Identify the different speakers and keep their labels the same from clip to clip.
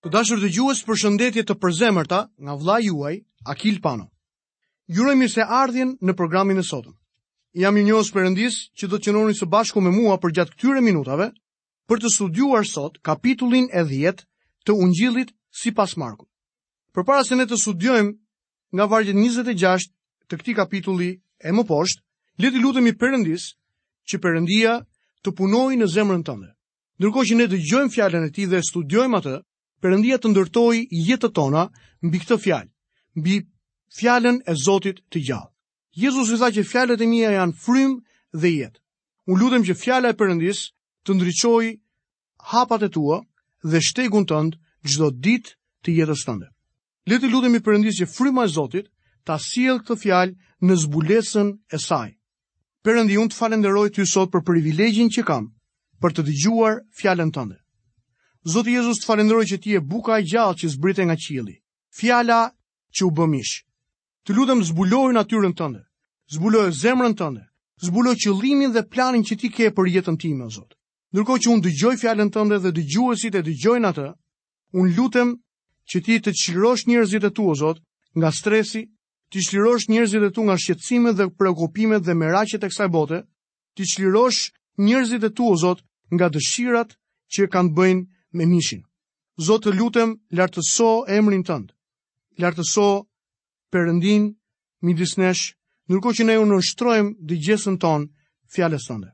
Speaker 1: Të dashur dëgjues, përshëndetje të përzemërta nga vëllai juaj Akil Pano. Ju uroj mirë se ardhjen në programin e sotëm. Jam mirënjohës Perëndisë që do të qëndroni së bashku me mua përgjatë këtyre minutave për të studiuar sot kapitullin e 10 të Ungjillit sipas Markut. Përpara se ne të studiojmë nga vargjet 26 të këtij kapitulli e më poshtë, le t'i lutemi Perëndisë që Perëndia të punojë në zemrën tënde. Ndërkohë që ne dëgjojmë fjalën e tij dhe studiojmë atë, Perëndia të ndërtojë jetët tona mbi këtë fjalë, mbi fjalën e Zotit të gjallë. Jezusi tha që fjalët e mia janë frymë dhe jetë. Unë lutem që fjala e Perëndisë të ndriçojë hapat e tua dhe shtegun tënd çdo ditë të jetës tënde. Le të lutemi Perëndisë që fryma e Zotit ta sjellë këtë fjalë në zbulesën e saj. Perëndi, unë të falenderoj ty sot për privilegjin që kam për të dëgjuar fjalën tënde. Zoti Jezus të falenderoj që ti je buka e gjallë që zbrite nga qielli, fjala që u bë mish. Të lutem zbuloje natyrën tënde, zbuloje zemrën tënde, zbuloje qëllimin dhe planin që ti ke për jetën time, o Zot. Ndërkohë që unë dëgjoj fjalën tënde dhe dëgjuesit e dëgjojnë atë, Unë lutem që ti të çlirosh njerëzit e tu, o Zot, nga stresi, t'i çlirosh njerëzit e tu nga shqetësimet dhe preokupimet dhe meraqet e kësaj bote, t'i çlirosh njerëzit e tu, o Zot, nga dëshirat që kanë të bëjnë me mishin. Zot të lutem, lartëso emrin tënd. Lartëso Perëndinë midis nesh, ndërkohë që ne ia nënshtrojmë dëgjesën tonë fjalës tënde.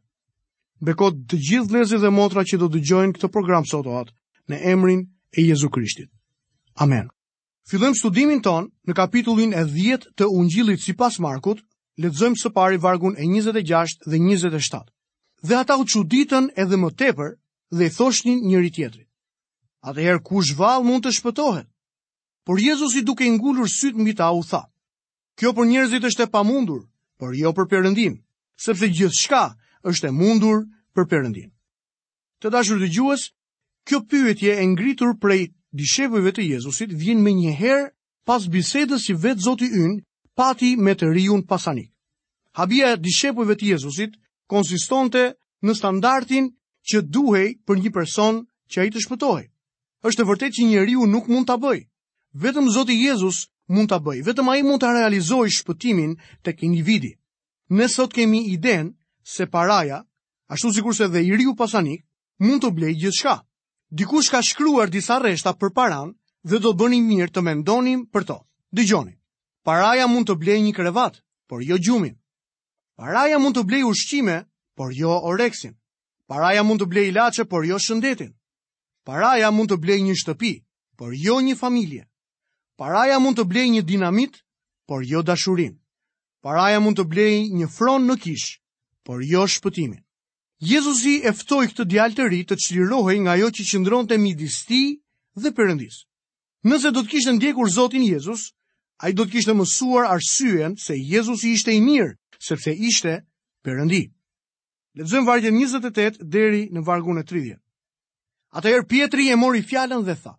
Speaker 1: Beko të gjithë vëllezërit dhe motra që do dëgjojnë këtë program sot, o Atë, në emrin e Jezu Krishtit. Amen. Fillojmë studimin tonë në kapitullin e 10 të Ungjillit sipas Markut, lexojmë së pari vargun e 26 dhe 27. Dhe ata u çuditën edhe më tepër dhe i thoshnin njëri-tjetrit. Atëherë kush vallë mund të shpëtohet? Por Jezusi duke i ngulur sytë mbi ta u tha, Kjo për njerëzit është e pamundur, por jo për Perëndinë, sepse gjithçka është e mundur për Perëndinë. Të dashur dëgjues, kjo pyetje e ngritur prej dishepujve të Jezusit vjen menjëherë pas bisedës që vetë Zoti ynë pati me të riun pasanik. Habia e dishepujve të Jezusit konsistonte në standardin që duhej për një person që ai të shpëtohej. Është e vërtetë që njeriu nuk mund ta bëjë. Vetëm Zoti Jezus mund ta bëjë. Vetëm ai mund ta realizojë shpëtimin tek individi. Ne sot kemi idenë se paraja, ashtu sikurse dhe i riu pasanik, mund të blejë gjithçka. Dikush ka shkruar disa rreshta për paranë dhe do bënim mirë të mendonim për to. Dëgjoni. Paraja mund të blejë një krevat, por jo gjumin. Paraja mund të blejë ushqime, por jo oreksin. Paraja mund të blejë ilaçe, por jo shëndetin. Paraja mund të blejë një shtëpi, por jo një familje. Paraja mund të blejë një dinamit, por jo dashurinë. Paraja mund të blejë një fron në kishë, por jo shpëtimin. Jezusi e ftoi këtë djalë të ri të çlirohej nga ajo që qëndronte midis tij dhe Perëndisë. Nëse do të kishte ndjekur Zotin Jezus, ai do të kishte mësuar arsyen pse Jezusi ishte i mirë, sepse ishte Perëndi. Lexojmë vargjet 28 deri në vargun e 30. Atëherë Pjetri e mori fjalën dhe tha: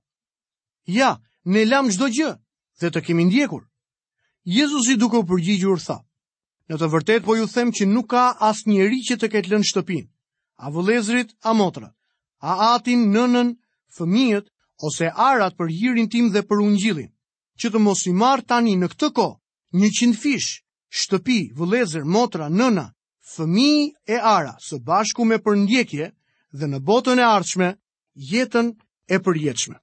Speaker 1: Ja, ne lamë çdo gjë dhe të kemi ndjekur. Jezusi duke u përgjigjur tha: Në të vërtetë po ju them që nuk ka asnjeri që të ketë lënë shtëpinë, a vëllezërit, a motrat, a atin, nënën, fëmijët ose arat për hirin tim dhe për ungjillin, që të mos i marrë tani në këtë kohë 100 fish, shtëpi, vëllezër, motra, nëna, fëmijë e ara së bashku me përndjekje dhe në botën e ardhshme jetën e përjetshme.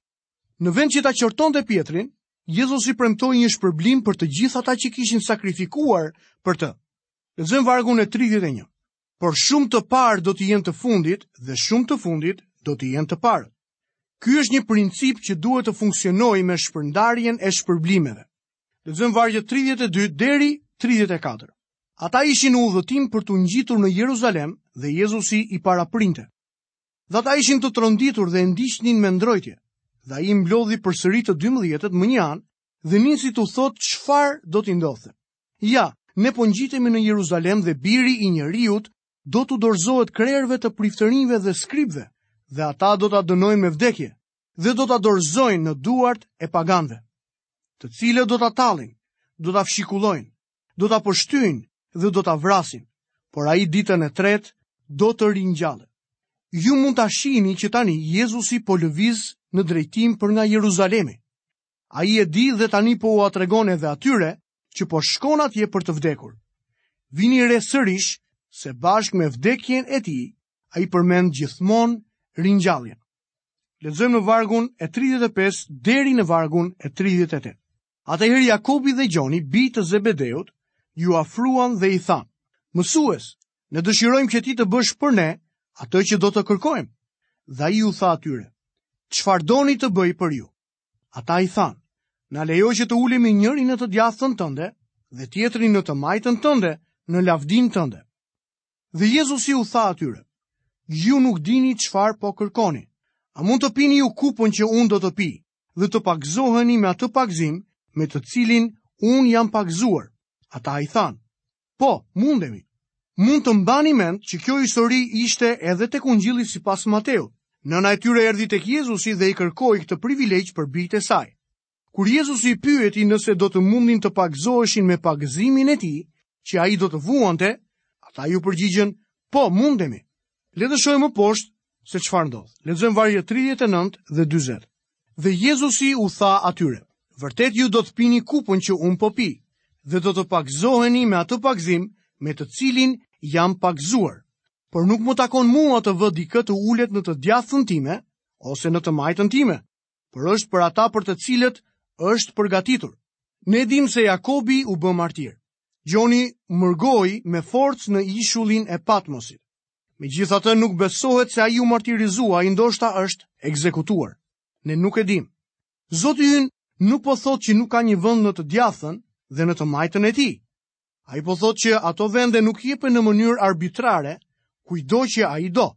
Speaker 1: Në vend që ta qortonte Pjetrin, Jezusi premtoi një shpërblim për të gjithë ata që kishin sakrifikuar për të. Lexojmë vargun e 31. Por shumë të parë do të jenë të fundit dhe shumë të fundit do të jenë të parë. Ky është një princip që duhet të funksionojë me shpërndarjen e shpërblimeve. Lexojmë vargjet 32 deri 34. Ata ishin në udhëtim për t'u ngjitur në Jeruzalem dhe Jezusi i paraprinte. Dhe ata ishin të tronditur dhe e ndiqnin me ndrojtje. Dhe ai mblodhi përsëri të 12-tët më një anë dhe nisi t'u thotë çfarë do t'i ndodhte. Ja, ne po ngjitemi në Jeruzalem dhe biri i njeriut do t'u dorëzohet krerëve të priftërinjve dhe skribëve, dhe ata do ta dënojnë me vdekje dhe do ta dorëzojnë në duart e paganëve, të cilët do ta tallin, do ta fshikullojnë, do ta pështyjnë dhe do ta vrasin, por ai ditën e tretë do të ringjallet. Ju mund ta shihni që tani Jezusi po lëviz në drejtim për nga Jeruzalemi. Ai e di dhe tani po ua tregon edhe atyre që po shkon atje për të vdekur. Vini re sërish se bashkë me vdekjen e tij, ai përmend gjithmonë ringjalljen. Lexojmë në vargun e 35 deri në vargun e 38. Atëherë Jakobi dhe Gjoni, bij të Zebedeut, iu afruan dhe i thanë, Mësues, ne dëshirojmë që ti të bësh për ne atë që do të kërkojmë. Dhe ai u tha atyre, Çfarë doni të bëj për ju? Ata i thanë, Na lejo që të ulemi njëri në të djathtën tënde dhe tjetrin në të majtën tënde në lavdinë tënde. Dhe Jezusi u tha atyre, Ju nuk dini çfarë po kërkoni. A mund të pini ju kupën që unë do të pi? dhe të pagëzoheni me atë pagëzim me të cilin unë jam pagëzuar. Ata i thanë, po, mundemi. Mund të mbani mend që kjo histori ishte edhe tek Ungjilli sipas Mateut. Nëna e tyre erdhi tek Jezusi dhe i kërkoi këtë privilegj për bijtë e saj. Kur Jezusi i pyeti nëse do të mundin të pagëzoheshin me pagëzimin e tij, që ai do të vuante, ata iu përgjigjën, "Po, mundemi." Le të shohim më poshtë se çfarë ndodh. Lexojmë vargjet 39 dhe 40. Dhe Jezusi u tha atyre: Vërtet ju do të pini kupën që unë po pi, dhe do të pagëzoheni me atë pagëzim me të cilin jam pagëzuar. Por nuk më takon mua të vë dikë të ulet në të djathtën time ose në të majtën time. por është për ata për të cilët është përgatitur. Ne e dimë se Jakobi u bë martir. Gjoni mërgoi me forcë në ishullin e Patmosit. Megjithatë nuk besohet se ai u martirizua, ai ndoshta është ekzekutuar. Ne nuk e dimë. Zoti ynë nuk po thotë që nuk ka një vend në të djathtën dhe në të majtën e tij. Ai po thotë që ato vende nuk jepen në mënyrë arbitrare, kujdo që ai do.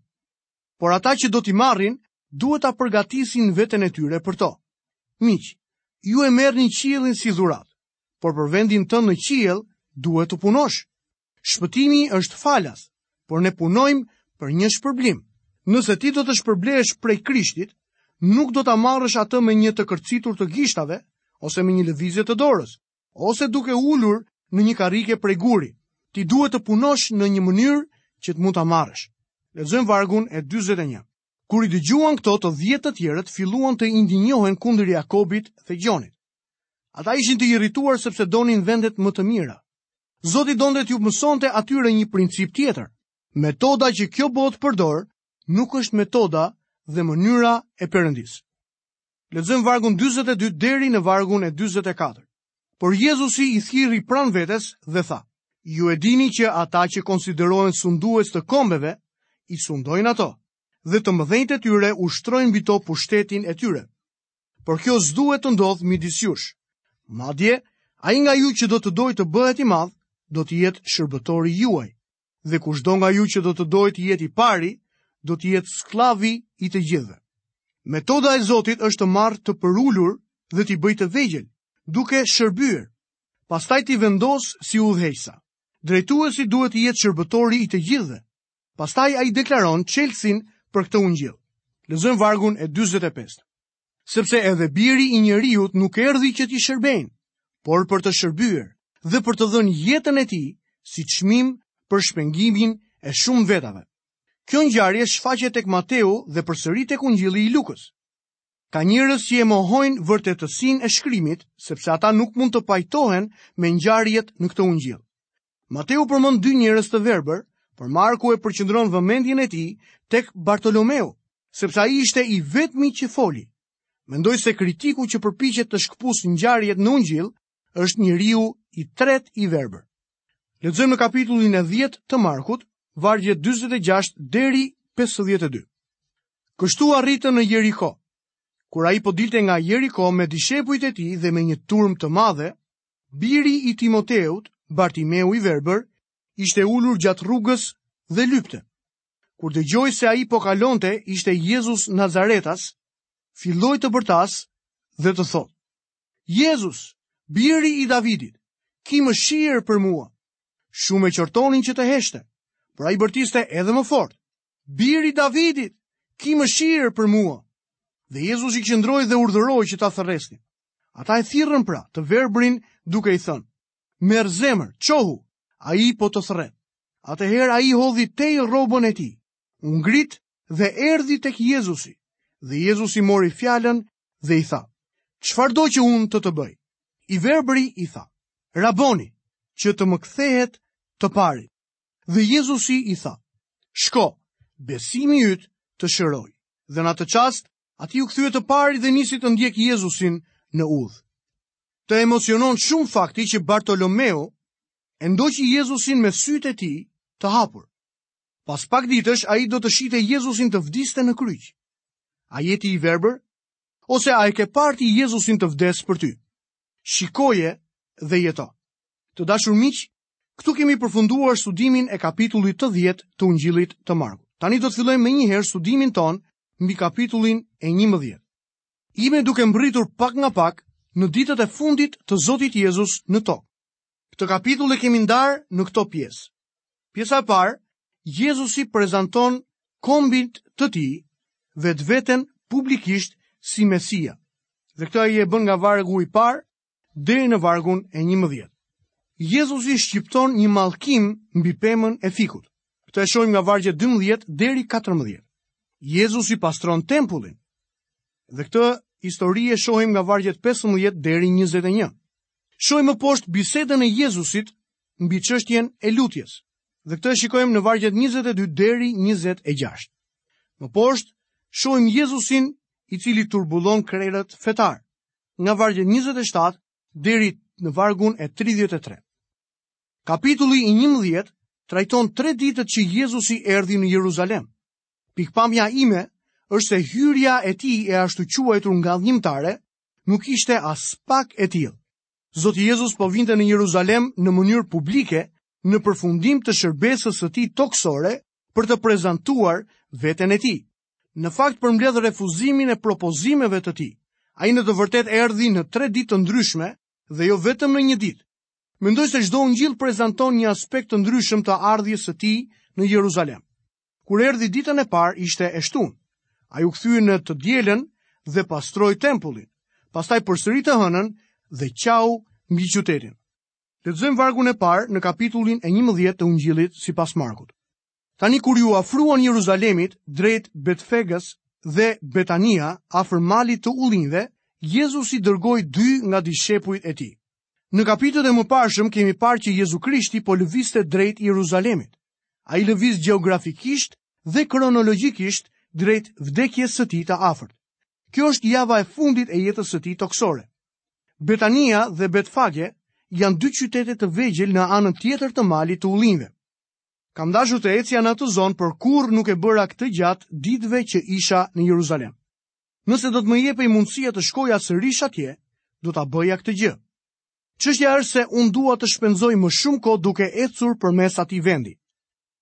Speaker 1: por ata që do t'i marrin duhet ta përgatisin veten e tyre për to. Miq, ju e merrni qiellin si dhuratë, por për vendin tënd në qiell duhet të punosh. Shpëtimi është falas, por ne punojmë për një shpërblim. Nëse ti do të shpërblehesh prej Krishtit, nuk do ta marrësh atë me një të kërcitur të gishtave ose me një lëvizje të dorës, ose duke u ulur në një karrike prej guri. Ti duhet të punosh në një mënyrë që të mund ta marrësh. Lexojmë vargun e 41. Kur i dëgjuan këto të dhjetë të tjerët filluan të indinjohen kundër Jakobit dhe Gjonit. Ata ishin të irrituar sepse donin vendet më të mira. Zoti donte t'u mësonte atyre një princip tjetër. Metoda që kjo botë përdor nuk është metoda dhe mënyra e Perëndisë. Lexojmë vargun 42 deri në vargun e 44. Por Jezusi i thirri pranë vetes dhe tha, ju e dini që ata që konsiderohen sundues të kombeve, i sundojnë ato, dhe të mëdhenjtë e tyre ushtrojnë mbi to pushtetin e tyre. Por kjo s'duhet të ndodhë midis jush. Madje, ai nga ju që do të dojë të bëhet i madh, do të jetë shërbëtori juaj. dhe kushdo nga ju që do të dojë të jetë i pari, do të jetë skllavi i të gjithëve. Metoda e Zotit është të marrë të përulur dhe t'i bëjë të vegjël, duke shërbyer. Pastaj t'i vendosë si udhëheqës. Drejtuesi duhet të jetë shërbëtori i të gjithëve. Pastaj ai deklaron çelësin për këtë ungjill. Lexojmë vargun e 45. Sepse edhe biri i njeriut nuk erdhi që t'i shërbejnë, por për të shërbyer dhe për të dhënë jetën e tij si çmim për shpengimin e shumë vetave. Kjo ngjarje shfaqet tek Mateu dhe përsëri tek Ungjilli i Lukës. Ka njerëz që e mohojnë vërtetësinë e shkrimit, sepse ata nuk mund të pajtohen me ngjarjet në këtë ungjill. Mateu përmend dy njerëz të verbër, por Marku e përqendron vëmendjen e tij tek Bartolomeu, sepse ai ishte i vetmi që foli. Mendoj se kritiku që përpiqet të shkëpusë ngjarjet në Ungjil është njeriu i tretë i verbër. Lexojmë në kapitullin e 10 të Markut, vargjet 46 deri 52. Kështu arritën në Jeriko. Kur ai po dilte nga Jeriko me dishepujt e tij dhe me një turmë të madhe, Biri i Timoteut, Bartimeu i verbër, ishte ulur gjatë rrugës dhe lypte. Kur dëgjoi se ai po kalonte ishte Jezus Nazaretas, filloi të bërtasë dhe të thotë: Jezus, biri i Davidit, ki mëshirë për mua. Shumë e qortonin që të heshte, por ai bërtiste edhe më fort. Biri i Davidit, ki mëshirë për mua. Dhe Jezusi qëndroi dhe urdhëroi që ta thërrisnin. Ata e thirrën pra të verbrin duke i thënë, merr zemër, çohu, ai po të thërret. Atëherë ai hodhi tej rrobën e tij, u ngrit dhe erdhi tek Jezusi, dhe Jezusi mori fjalën dhe i tha, çfarë do që unë të të bëj? I verbri i tha, raboni, që të më kthehet të parit. Dhe Jezusi i tha, shko, besimi yt të shëroi. Dhe në atë çast, atij iu kthye të parit dhe nisi të ndjekë Jezusin në udhë. Të emocionon shumë fakti që Bartolomeu e ndoqi Jezusin me sytë e tij të hapur. Pas pak ditësh, ai do të shihte Jezusin të vdiste në kryq. A je ti i verbër? Ose a e ke parë ti Jezusin të vdesë për ty? Shikoje dhe jeto. Të dashur miq, Këtu kemi përfunduar studimin e kapitullit të 10 të Ungjillit të Markut. Tani do të fillojmë menjëherë studimin tonë mbi kapitullin e 11. Jemi duke mbërritur pak nga pak në ditët e fundit të Zotit Jezus në tokë. Këtë kapitull e kemi ndarë në këto pjesë. Pjesa e parë, Jezusi i prezanton kombit të tij vetveten publikisht si Mesia. Dhe këtë ai e bën nga vargu i parë deri në vargun e 11. Jezusi shqipton një mallkim mbi pemën e fikut. Këtë e shohim nga vargjet 12 deri 14. Jezusi pastron tempullin. Dhe këtë histori e shohim nga vargjet 15 deri 21. Shohim më poshtë bisedën e Jezusit mbi çështjen e lutjes. Dhe këtë e shikojmë në vargjet 22 deri 26. Më poshtë shohim Jezusin i cili turbullon krerët fetarë. nga vargjet 27 deri në vargun e 33. Kapitulli i 11 trajton tre ditët që Jezusi erdhi në Jeruzalem. Pikëpamja ime është se hyrja e tij e ashtuquajtur ngadhënjimtare nuk ishte aspak e tillë. Zoti Jezus po vinte në Jeruzalem në mënyrë publike në përfundim të shërbesës së tij tokësore për të prezantuar veten e tij. në fakt përmbledh refuzimin e propozimeve të tij. Ai në të vërtetë erdhi në tre ditë të ndryshme dhe jo vetëm në një ditë. Mendoj se çdo ungjill prezanton një aspekt të ndryshëm të ardhjes së tij në Jeruzalem. Kur erdhi ditën e parë ishte e shtunë. Ai u kthye në të dielën dhe pastroi tempullin. Pastaj përsëri të hënën dhe qau mbi qytetin. Lexojmë vargun e parë në kapitullin e 11 të Ungjillit sipas Markut. Tani kur iu afruan Jeruzalemit drejt Betfegës dhe Betania afër malit të Ullinjve, Jezusi dërgoi dy nga dishepujt e tij. Në kapitujt e mëparshëm kemi parë që Jezu Krishti po lëvizte drejt Jeruzalemit. Ai lëviz gjeografikisht dhe kronologjikisht drejt vdekjes së tij të afërt. Kjo është java e fundit e jetës së tij tokësore. Betania dhe Betfage janë dy qytete të vegjël në anën tjetër të malit të Ullinjve. Kam dashur të ecja në atë zonë, por kurrë nuk e bëra këtë gjatë ditëve që isha në Jeruzalem. Nëse do të më jepej mundësia të shkoja sërish atje, do ta bëja këtë gjë. Çështja është se unë dua të shpenzoj më shumë kohë duke ecur përmes atij vendi.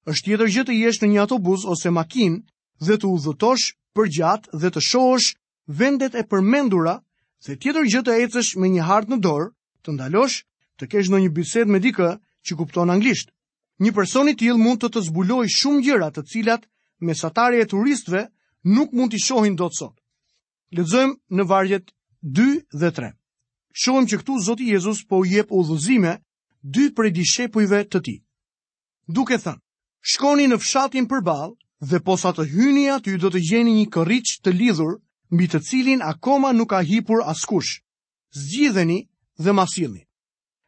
Speaker 1: Është tjetër gjë të jesh në një autobus ose makinë dhe të udhëtosh përgjatë dhe të shohësh vendet e përmendura dhe tjetër gjë të ecësh me një hartë në dorë, të ndalosh, të kesh ndonjë bisedë me dikë që kupton anglisht. Një person i tillë mund të të zbulojë shumë gjëra të cilat mesatarja e turistëve nuk mund t'i shohin dot sot. Lexojmë në vargjet 2 dhe 3. Shohim që këtu Zoti Jezus po u jep udhëzime dy prej dishepujve të tij. duke thënë, shkoni në fshatin përballë dhe posa të hyni aty do të gjeni një kërriç të lidhur mbi të cilin akoma nuk ka hipur askush. Zgjidheni dhe ma sillni.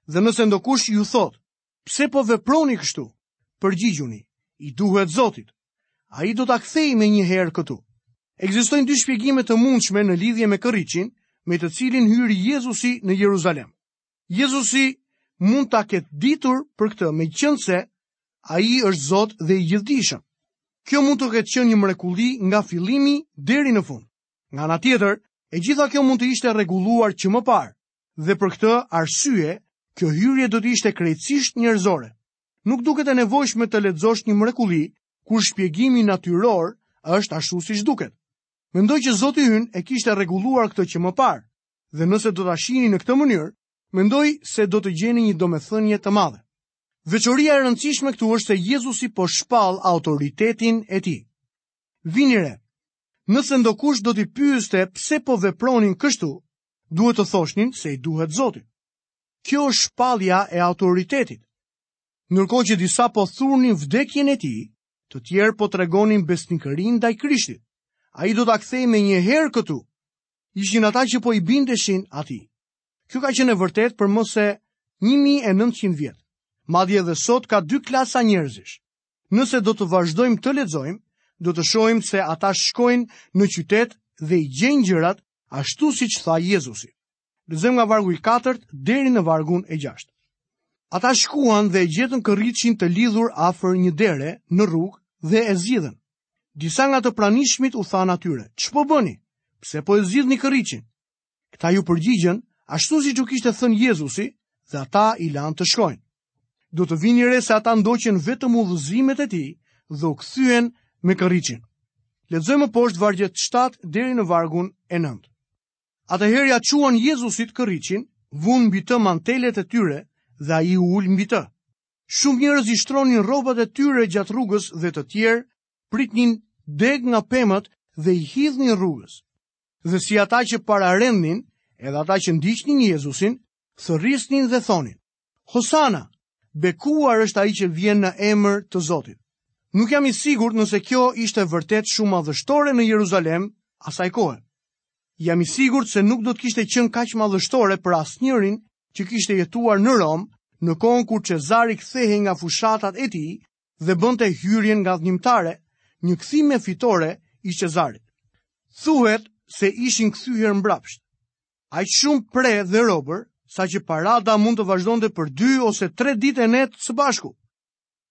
Speaker 1: Dhe nëse ndokush ju thotë, pse po veproni kështu? Përgjigjuni, i duhet Zotit. Ai do ta kthejë menjëherë këtu. Ekzistojnë dy shpjegime të mundshme në lidhje me kërriçin, me të cilin hyri Jezusi në Jeruzalem. Jezusi mund ta ketë ditur për këtë, meqenëse ai është Zot dhe i gjithëdijshëm. Kjo mund të ketë qenë një mrekulli nga fillimi deri në fund. Nga ana tjetër, e gjitha kjo mund të ishte rregulluar që më parë, dhe për këtë arsye, kjo hyrje do të ishte krejtësisht njerëzore. Nuk duket e nevojshme të lexosh një mrekulli kur shpjegimi natyror është ashtu siç duket. Mendoj që Zoti ynë e kishte rregulluar këtë që më parë, dhe nëse do ta shihni në këtë mënyrë, mendoj se do të gjeni një domethënie të madhe. Veçoria e rëndësishme këtu është se Jezusi po shpall autoritetin e tij. Vini re. Nëse ndokush do t'i pyeste pse po vepronin kështu, duhet të thoshnin se i duhet Zotit. Kjo është shpallja e autoritetit. Ndërkohë që disa po thurnin vdekjen e tij, të tjerë po tregonin besnikërinë ndaj Krishtit. Ai do ta kthejë menjëherë këtu. ishin ata që po i bindeshin atij. Kjo ka qenë e vërtetë për më se 1900 vjet. Madje edhe sot ka dy klasa njerëzish. Nëse do të vazhdojmë të lexojmë, do të shohim se ata shkojnë në qytet dhe i gjejnë gjërat ashtu siç tha Jezusi. Lexojmë nga vargu i 4 deri në vargun e 6. Ata shkuan dhe e gjetën kërriçin të lidhur afër një dere në rrugë dhe e zgjidhën. Disa nga të pranishmit u thanë atyre, ç'po bëni? Pse po e zgjidhni kërriçin? Këta iu përgjigjën, ashtu siç u kishte thënë Jezusi, dhe ata i lanë të shkojnë. Do të vini re se ata ndoqën vetëm udhëzimet e tij dhe u kthyen me kërriçin. Lexojmë poshtë vargjet 7 deri në vargun e 9. Atëherë ia çuan Jezusit kërriçin, vunë mbi të mantelet e tyre dhe ai u ul mbi të. Shumë njerëz i shtronin rrobat e tyre gjatë rrugës dhe të tjerë pritnin degë nga pemët dhe i hidhnin rrugës. Dhe si ata që pararendnin, edhe ata që ndiqnin Jezusin, thërrisnin dhe thonin: Hosana, bekuar është ai që vjen në emër të Zotit. Nuk jam i sigurt nëse kjo ishte vërtet shumë madhështore në Jeruzalem asaj kohe. Jam i sigurt se nuk do të kishte qenë kaq madhështore për asnjërin që kishte jetuar në Romë në kohën kur Cezari kthehej nga fushatat e tij dhe bënte hyrjen ngadhënjimtare, një kthim me fitore i Cezarit. Thuhet se ishin kthyer mbrapsht. Aq shumë pre dhe robër, saqë parada mund të vazhdonte për 2 ose 3 ditë e netë së bashku.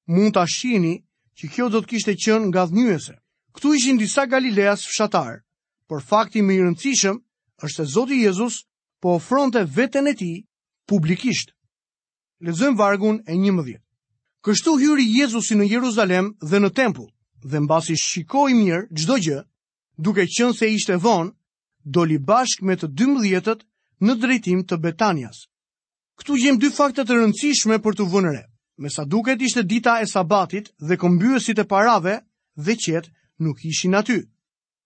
Speaker 1: Mund ta shihni që kjo do të kishte qenë ngadhnjyese. Këtu ishin disa galileas fshatarë, por fakti më i rëndësishëm është se Zoti Jezus po ofronte veten e tij publikisht. Lexojmë vargun e 11. Kështu hyri Jezusi në Jeruzalem dhe në tempull, dhe mbasi shikoi mirë çdo gjë, duke qenë se ishte vonë, doli bashkë me të 12-tët në drejtim të Betanias. Këtu gjejmë dy fakte të rëndësishme për t'u vënë re. Me sa duket ishte dita e sabatit dhe këmbyesit e parave dhe qetë nuk ishin aty.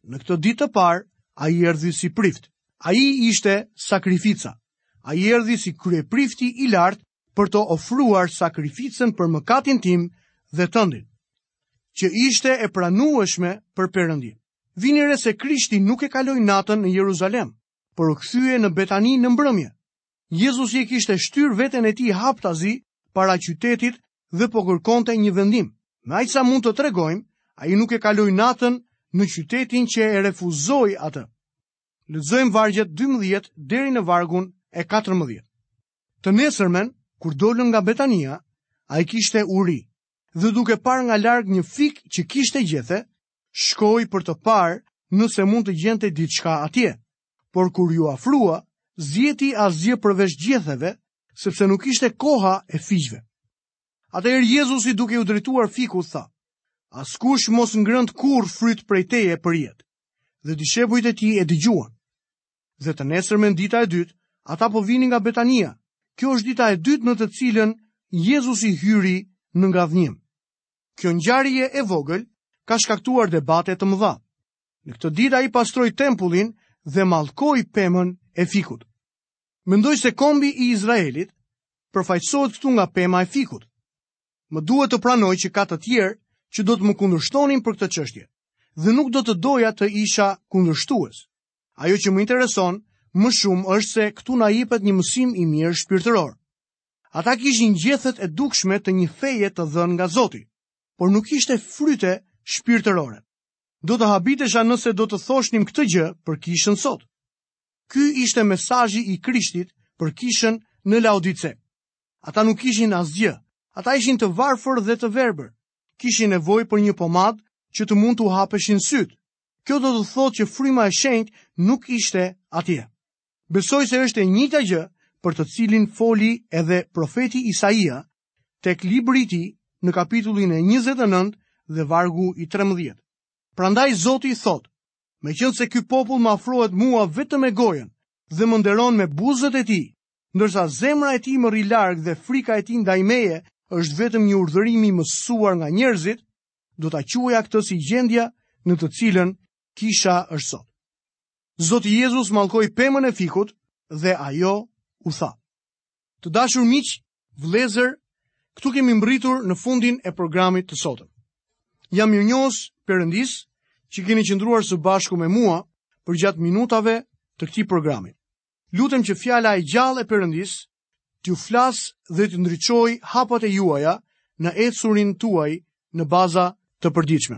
Speaker 1: Në këtë ditë të parë, ai erdhi si prift. Ai ishte sakrifica. Ai erdhi si kryeprifti i lartë për të ofruar sakrificën për mëkatin tim dhe tëndin, që ishte e pranueshme për Perëndinë. Vini re se Krishti nuk e kaloi natën në Jeruzalem, por u kthye në Betani në mbrëmje. Jezusi e kishte shtyrë veten e tij haptazi para qytetit dhe po kërkonte një vendim. Me aq sa mund të tregojmë, ai nuk e kaloi natën në qytetin që e refuzoi atë. Lexojmë vargjet 12 deri në vargun e 14. Të nesërmen, kur dolën nga Betania, ai kishte uri dhe duke parë nga larg një fik që kishte gjethe, shkoi për të parë nëse mund të gjente diçka atje. por kur iu afrua, s'gjeti asgjë përveç gjetheve, sepse nuk ishte koha e fiqve. Atëherë Jezusi duke iu drejtuar fikut tha: Askush mos ngrëntë kurrë fryt prej teje përjetë. Dhe dishepujt e tij e dëgjuan. Dhe të nesërmen dita e dytë, ata po vinin nga Betania. Kjo është dita e dytë në të cilën Jezusi hyri në ngadhnjim. Kjo ngjarje e vogël ka shkaktuar debate të mëdha. Në këtë ditë ai pastroi tempullin dhe mallkoi pemën e fikut. Mendoj se kombi i Izraelit përfaqësohet këtu nga pema e fikut. Më duhet të pranoj që ka të tjerë që do të më kundërshtonin për këtë çështje dhe nuk do të doja të isha kundërshtues. Ajo që më intereson më shumë është se këtu na jepet një mësim i mirë shpirtëror. Ata kishin gjethet e dukshme të një feje të dhënë nga Zoti, por nuk kishte fryte shpirtërore. Do të habitesha nëse do të thoshnim këtë gjë për kishën sot. Ky ishte mesazhi i Krishtit për kishën në Laodice. Ata nuk kishin asgjë. Ata ishin të varfër dhe të verbër. Kishin nevojë për një pomadë që të mund t'u hapeshin sytë. Kjo do të thotë që fryma e shenjtë nuk ishte atje. Besoj se është e njëjta gjë për të cilën foli edhe profeti Isaia tek libri i tij në kapitullin e 29 dhe vargu i 13. Prandaj Zoti thotë, meqenëse ky popull më afrohet mua vetëm me gojën dhe më nderon me buzët e tij, ndërsa zemra e tij më rri larg dhe frika e tij ndaj meje është vetëm një urdhërim i mësuar nga njerëzit, do ta quaja këtë si gjendja në të cilën kisha është sot. Zoti Jezus mallkoi pemën e fikut dhe ajo u tha. Të dashur miq, Vëllezër, këtu kemi mbërritur në fundin e programit të sotëm. Jam mirënjohës Perëndisë që keni qëndruar së bashku me mua përgjatë minutave të këtij programi. Lutem që fjala e gjallë e Perëndisë t'ju flasë dhe t'ju ndriçojë hapat e juaja në ecurinë tuaj në baza të përditshme.